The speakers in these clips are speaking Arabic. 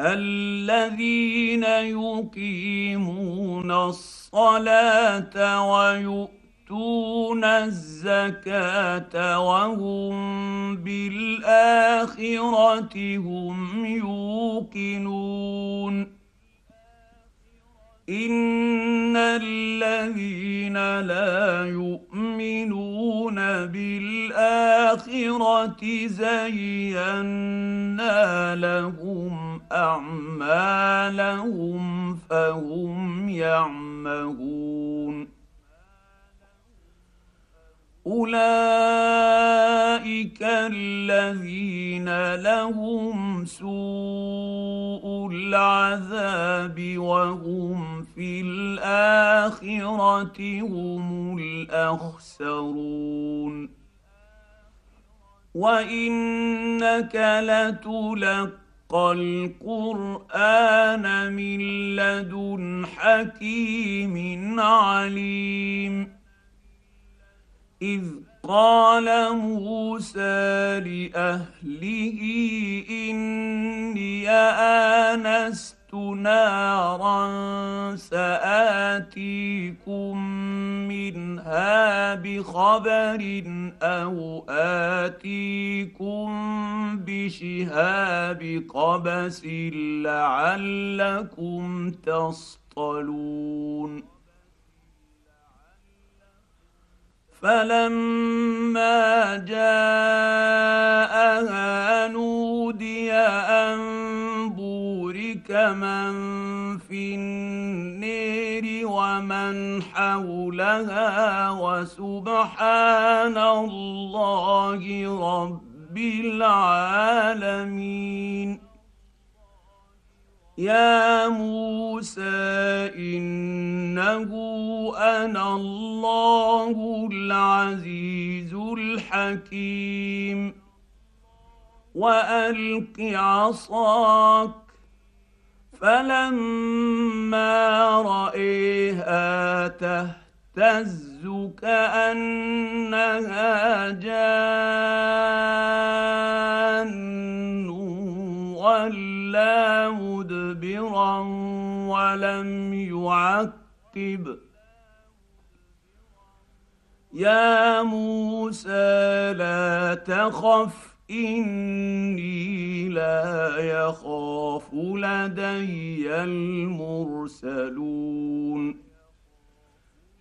الذين يقيمون الصلاة ويؤتون الزكاة وهم بالآخرة هم يوقنون. ان الذين لا يؤمنون بالاخره زينا لهم اعمالهم فهم يعمهون اولئك الذين لهم سوء العذاب وهم في الاخره هم الاخسرون وانك لتلقى القران من لدن حكيم عليم إذ قال موسى لأهله إني آنست نارا سآتيكم منها بخبر أو آتيكم بشهاب قبس لعلكم تصطلون فلما جاءها نودي أن بورك من في النير ومن حولها وسبحان الله رب العالمين. يا موسى انه أنا الله العزيز الحكيم والق عصاك فلما رايها تهتز كانها جان ولا مدبرا ولم يعقب يا موسى لا تخف اني لا يخاف لدي المرسلون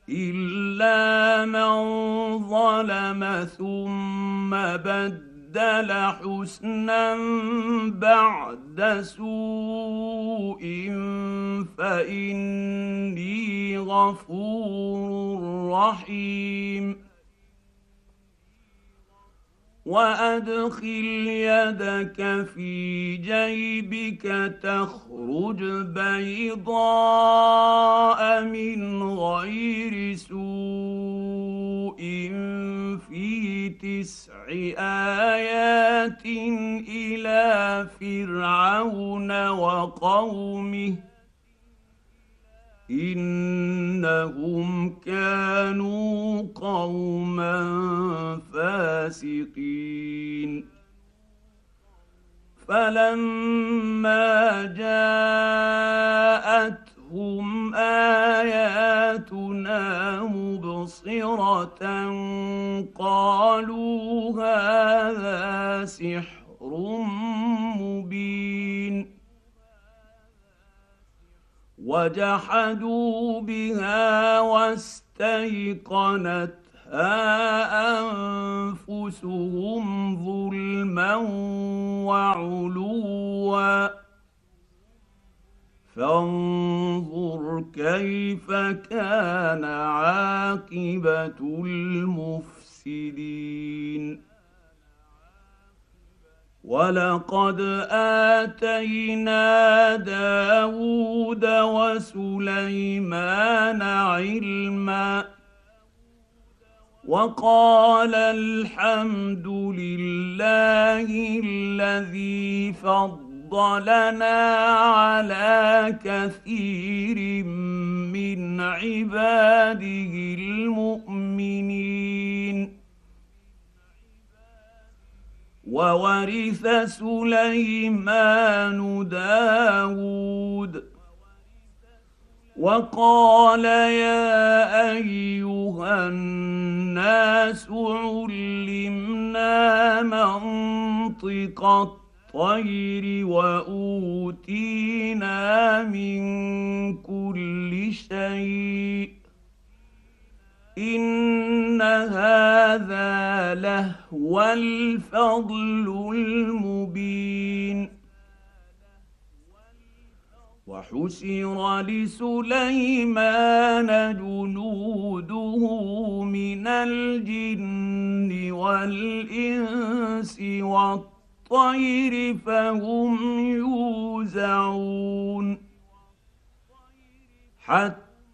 الا من ظلم ثم بدل بدل حسنا بعد سوء فإني غفور رحيم. وأدخل يدك في جيبك تخرج بيضاء من غير سوء في تسع آيات إلى فرعون وقومه إنهم كانوا قوما فاسقين. فلما جاءتهم آياتنا مبصرة قالوا هذا سحر مبين. وجحدوا بها واستيقنتها أنفسهم ظلما وعلوا. فانظر كيف كان عاقبة المفسدين. ولقد اتينا داود وسليمان علما وقال الحمد لله الذي فضلنا على كثير من عباده المؤمنين وورث سليمان داود. وقال يا أيها الناس علمنا منطق الطير وأوتينا من كل شيء. ان هذا لهو الفضل المبين وحشر لسليمان جنوده من الجن والانس والطير فهم يوزعون حتى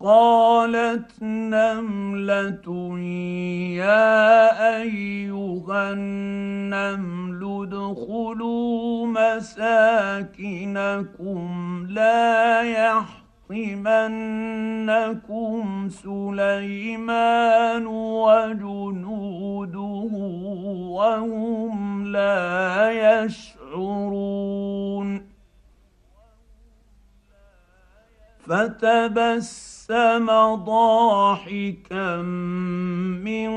قالت نملة يا أيها النمل ادخلوا مساكنكم لا يحطمنكم سليمان وجنوده وهم لا يشعرون فتبسم ضاحكا من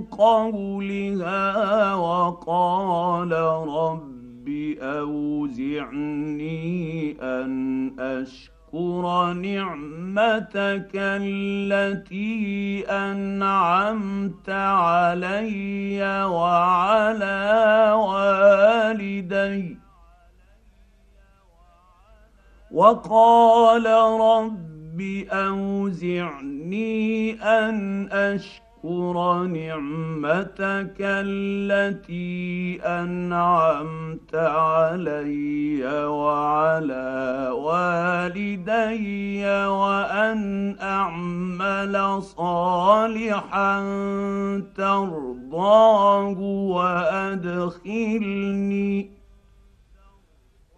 قولها وقال رب اوزعني ان اشكر نعمتك التي انعمت علي وعلى والدي وقال رب اوزعني ان اشكر نعمتك التي انعمت علي وعلى والدي وان اعمل صالحا ترضاه وادخلني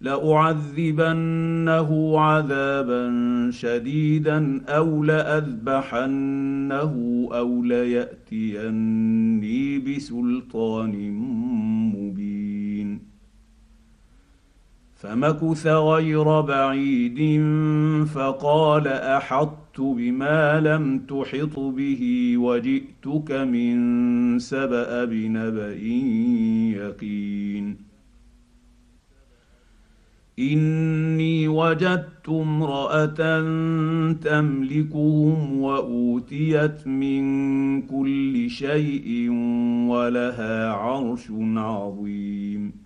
لأعذبنه عذابا شديدا أو لأذبحنه أو ليأتيني بسلطان مبين. فمكث غير بعيد فقال أحطت بما لم تحط به وجئتك من سبأ بنبأ يقين. إني وجدت امرأة تملكهم وأوتيت من كل شيء ولها عرش عظيم.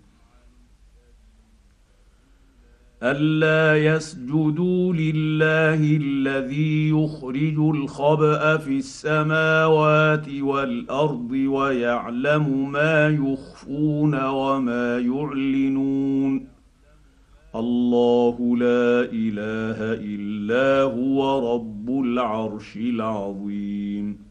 ألا يسجدوا لله الذي يخرج الخبأ في السماوات والأرض ويعلم ما يخفون وما يعلنون. الله لا إله إلا هو رب العرش العظيم.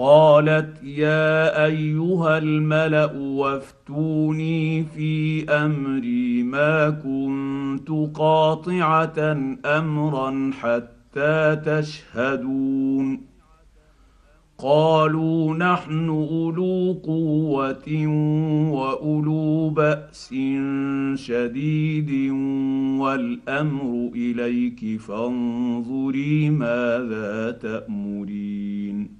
قالت يا أيها الملأ وافتوني في أمري ما كنت قاطعة أمرا حتى تشهدون. قالوا نحن أولو قوة وأولو بأس شديد والأمر إليك فانظري ماذا تأمرين.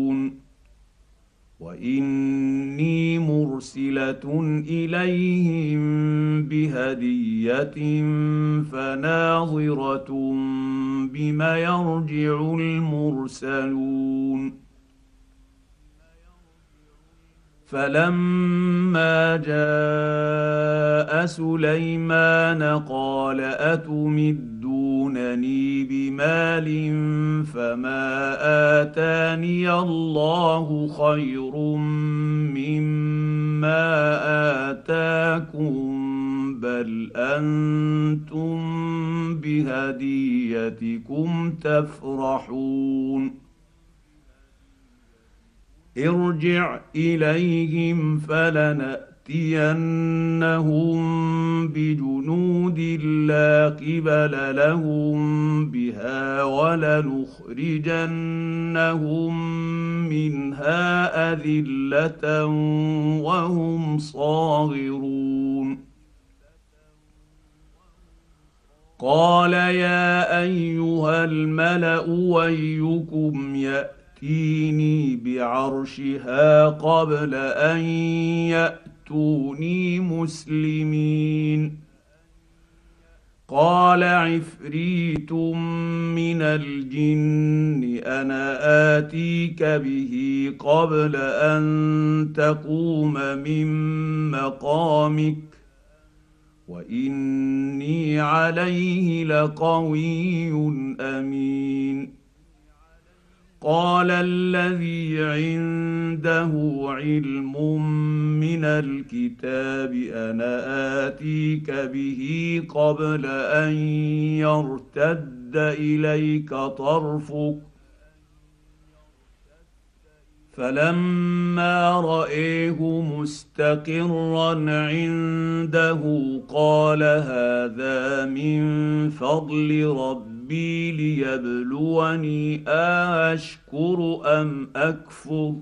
واني مرسله اليهم بهديه فناظره بم يرجع المرسلون فلما جاء سليمان قال اتمدونني بمال فما آتاني الله خير مما آتاكم بل أنتم بهديتكم تفرحون. ارجع إليهم فلناتينهم بجنود لا قبل لهم بها ولنخرجنهم منها أذلة وهم صاغرون. قال يا أيها الملأ ويكم ياتي يأتيني بعرشها قبل أن ياتوني مسلمين؟ قال عفريت من الجن أنا آتيك به قبل أن تقوم من مقامك وإني عليه لقوي أمين. قال الذي عنده علم من الكتاب أنا آتيك به قبل أن يرتد إليك طرفك. فلما رأيه مستقرا عنده قال هذا من فضل ربي ربي ليبلوني اشكر أم أكفر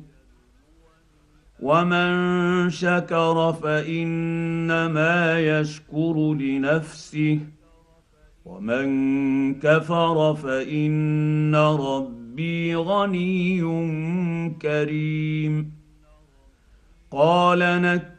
ومن شكر فإنما يشكر لنفسه ومن كفر فإن ربي غني كريم قال نك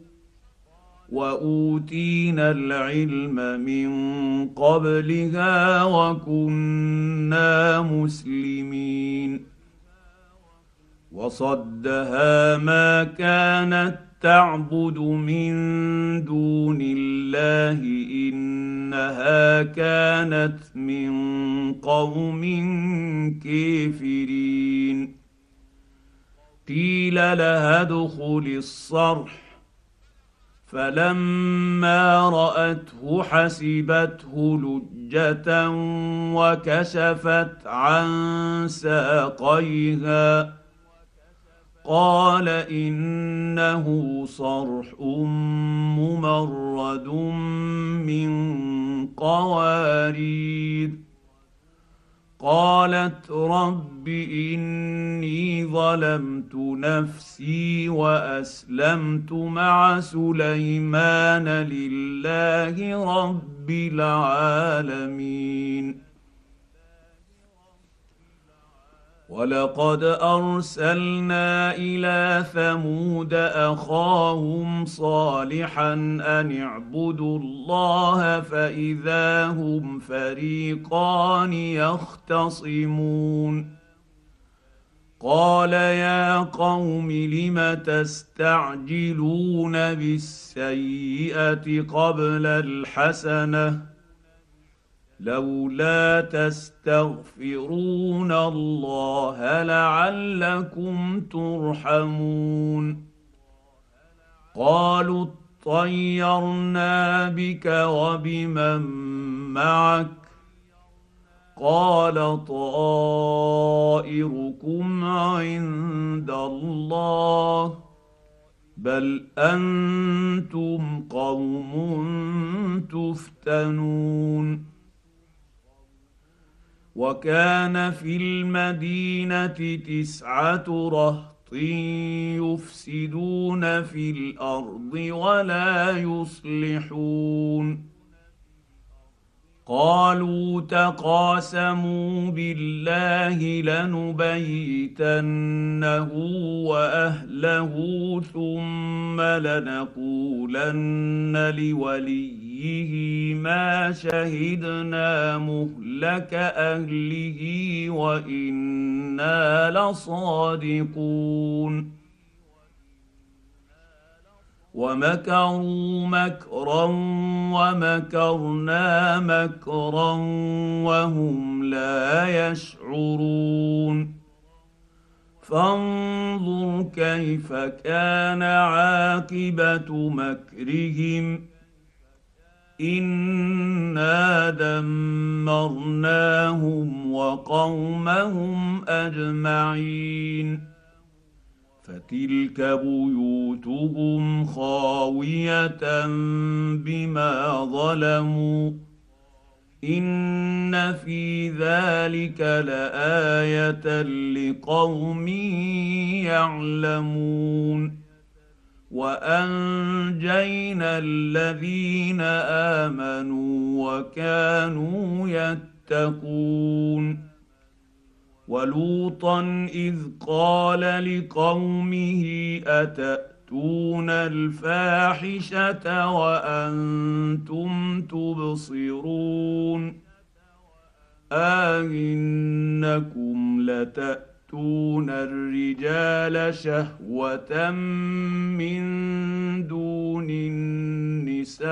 وأوتينا العلم من قبلها وكنا مسلمين. وصدها ما كانت تعبد من دون الله إنها كانت من قوم كافرين. قيل لها ادخل الصرح. فلما رأته حسبته لجة وكشفت عن ساقيها. قال إنه صرح ممرد من قوارير. قالت رب إني ظلمت نفسي وأسلمت مع سليمان لله رب العالمين. ولقد ارسلنا إلى ثمود اخاهم صالحا ان اعبدوا الله فاذا هم فريقان يختصمون قال يا قوم لم تستعجلون بالسيئه قبل الحسنه لولا تستغفرون الله لعلكم ترحمون. قالوا اطيرنا بك وبمن معك. قال طائركم عند الله. بل أنتم قوم تفتنون. وكان في المدينة تسعة رهط يفسدون في الأرض ولا يصلحون. قالوا تقاسموا بالله لنبيتنه وأهله ثم لنقولن لوليه ما شهدنا مهلك أهله وإنا لصادقون ومكروا مكرا ومكرنا مكرا وهم لا يشعرون. فانظر كيف كان عاقبة مكرهم. انا دمرناهم وقومهم اجمعين. فتلك بيوتهم خاوية بما ظلموا إن في ذلك لآية لقوم يعلمون وأنجينا الذين آمنوا وكانوا يتقون ولوطا إذ قال لقومه أتأتون الفاحشة وأنتم تبصرون أئنكم لتأتون الرجال شهوة من دون النساء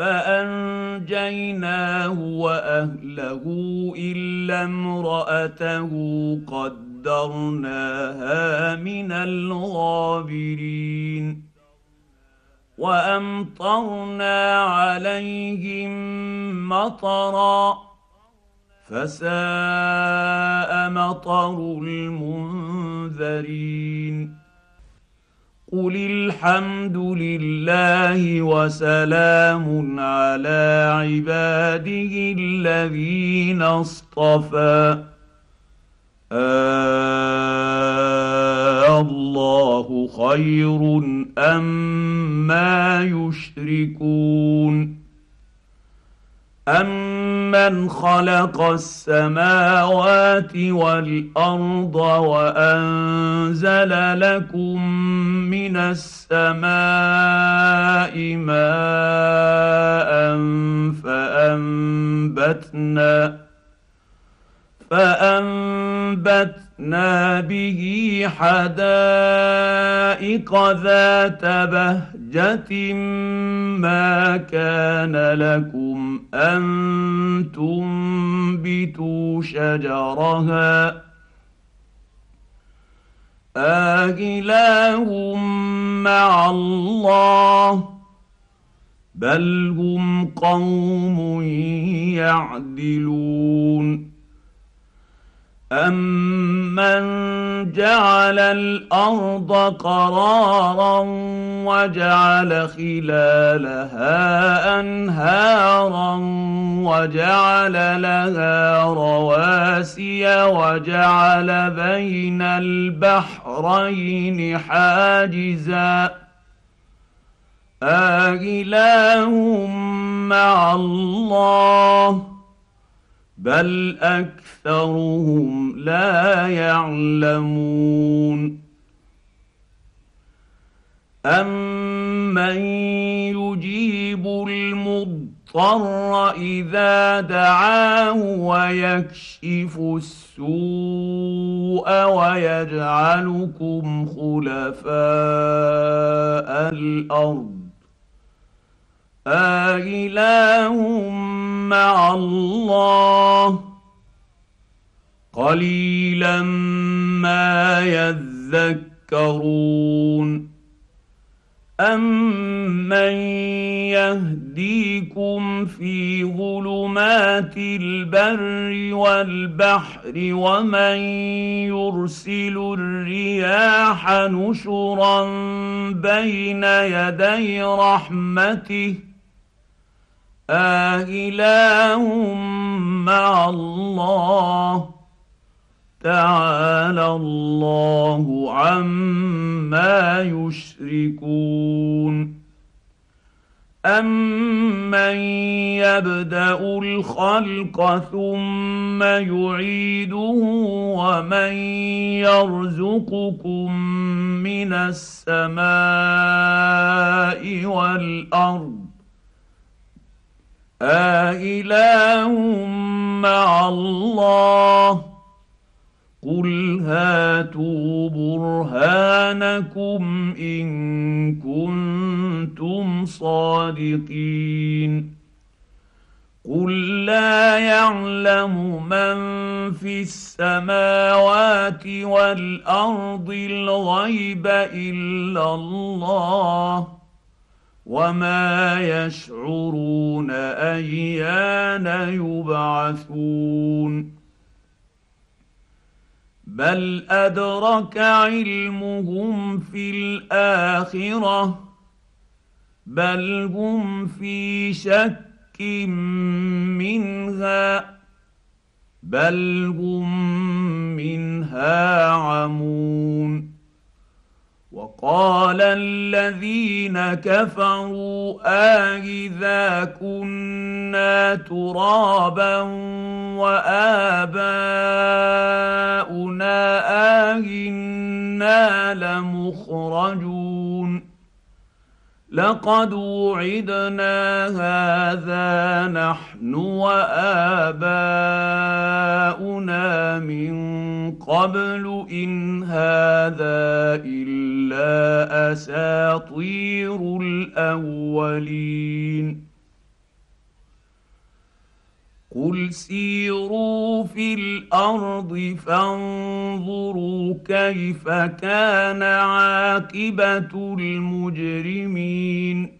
فأنجيناه وأهله إلا امرأته قدرناها من الغابرين. وأمطرنا عليهم مطرا فساء مطر المنذرين. قل الحمد لله وسلام على عباده الذين اصطفى. آه الله خير أم ما يشركون. امن خلق السماوات والارض وانزل لكم من السماء ماء فانبتنا فانبتنا به حدائق ذات بهجه ما كان لكم ان تنبتوا شجرها آه مع الله بل هم قوم يعدلون امن جعل الأرض قرارا وجعل خلالها انهارا وجعل لها رواسي وجعل بين البحرين حاجزا آه مع الله بل اكثرهم لا يعلمون امن يجيب المضطر اذا دعاه ويكشف السوء ويجعلكم خلفاء الأرض أإله مع الله. قليلا ما يذكرون. امن يهديكم في ظلمات البر والبحر ومن يرسل الرياح نشرا بين يدي رحمته آله مع الله تعالى الله عما يشركون امن يبدا الخلق ثم يعيده ومن يرزقكم من السماء والارض أإله مع الله. قل هاتوا برهانكم ان كنتم صادقين. قل لا يعلم من في السماوات والارض الغيب الا الله. وما يشعرون ايان يبعثون بل ادرك علمهم في الاخره بل هم في شك منها بل هم منها عمون وقال الذين كفروا آإذا كنا ترابا وآباؤنا آهنا لمخرجون. لقد وعدنا هذا نحن وآباؤنا من قبل إن هذا إلا أساطير الأولين. قل سيروا في الأرض فانظروا كيف كان عاقبه المجرمين.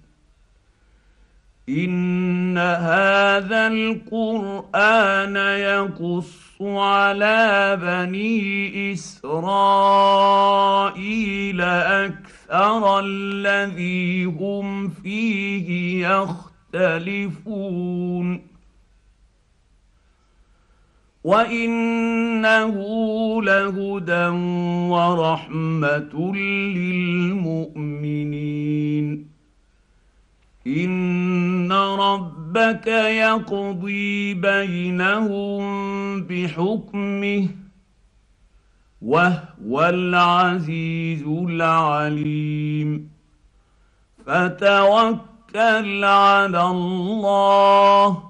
ان هذا القران يقص على بني اسرائيل أكثر الذي هم فيه يختلفون وانه لهدى ورحمه للمؤمنين ان ربك يقضي بينهم بحكمه وهو العزيز العليم فتوكل على الله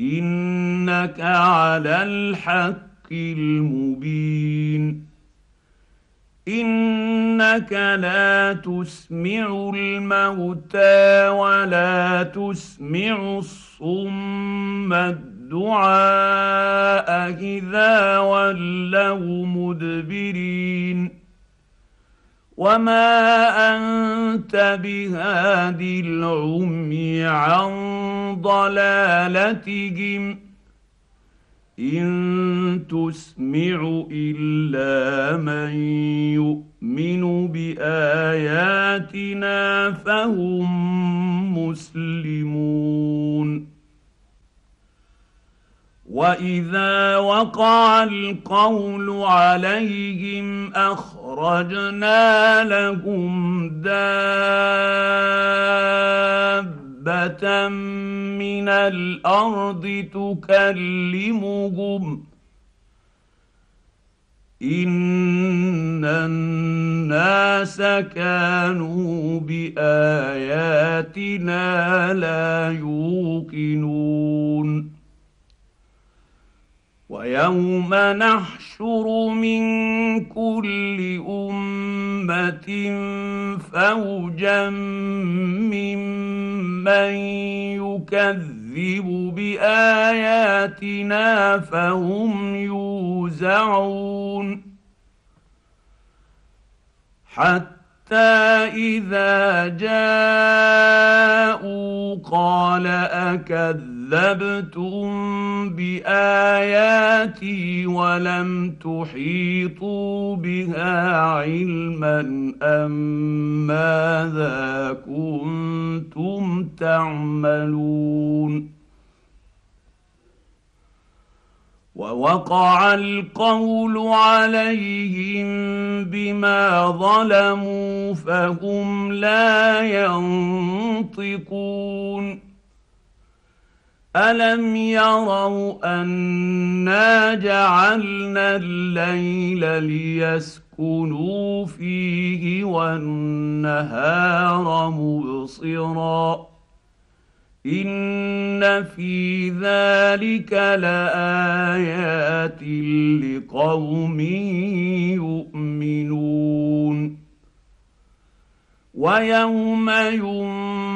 انك على الحق المبين إنك لا تسمع الموتى ولا تسمع الصم الدعاء إذا ولوا مدبرين. وما أنت بهاد العمي عن ضلالتهم. ان تسمع الا من يؤمن باياتنا فهم مسلمون واذا وقع القول عليهم اخرجنا لهم دابه دابه من الأرض تكلمهم. إن الناس كانوا بآياتنا لا يوقنون. ويوم نحشر من كل أمة فوجا ممن يكذب بآياتنا فهم يوزعون. حتى إذا جاءوا قال اكذب كذبتم بآياتي ولم تحيطوا بها علما أم ماذا كنتم تعملون ووقع القول عليهم بما ظلموا فهم لا ينطقون الم يروا انا جعلنا الليل ليسكنوا فيه والنهار مبصرا ان في ذلك لايات لقوم يؤمنون ويوم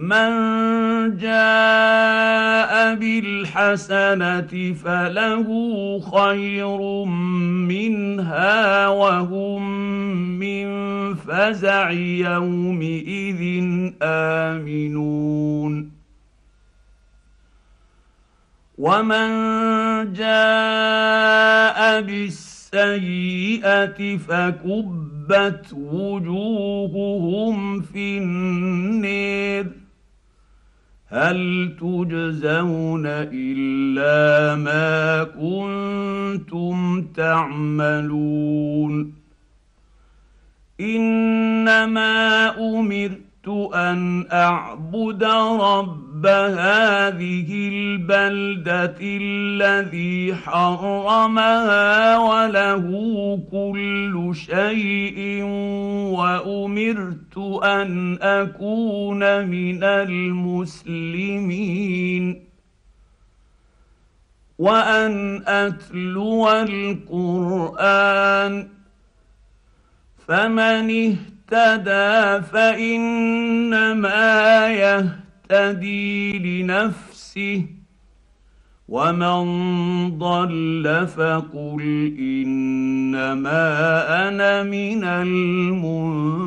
من جاء بالحسنة فله خير منها وهم من فزع يومئذ آمنون. ومن جاء بالسيئة فكبت وجوههم في النير. هل تجزون إلا ما كنتم تعملون؟ إنما أمرت أن أعبد رب هذه البلدة الذي حرمها وله كل شيء وأمرت أن أكون من المسلمين وأن أتلو القرآن. فمن اهتدى فإنما يهتدي لنفسه ومن ضل فقل إنما أنا من المنذرين.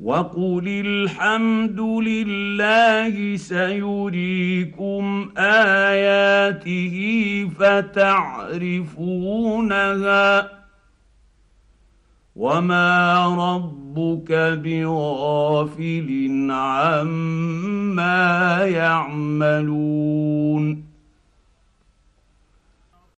وقل الحمد لله سيريكم آياته فتعرفونها وما ربك بغافل عما يعملون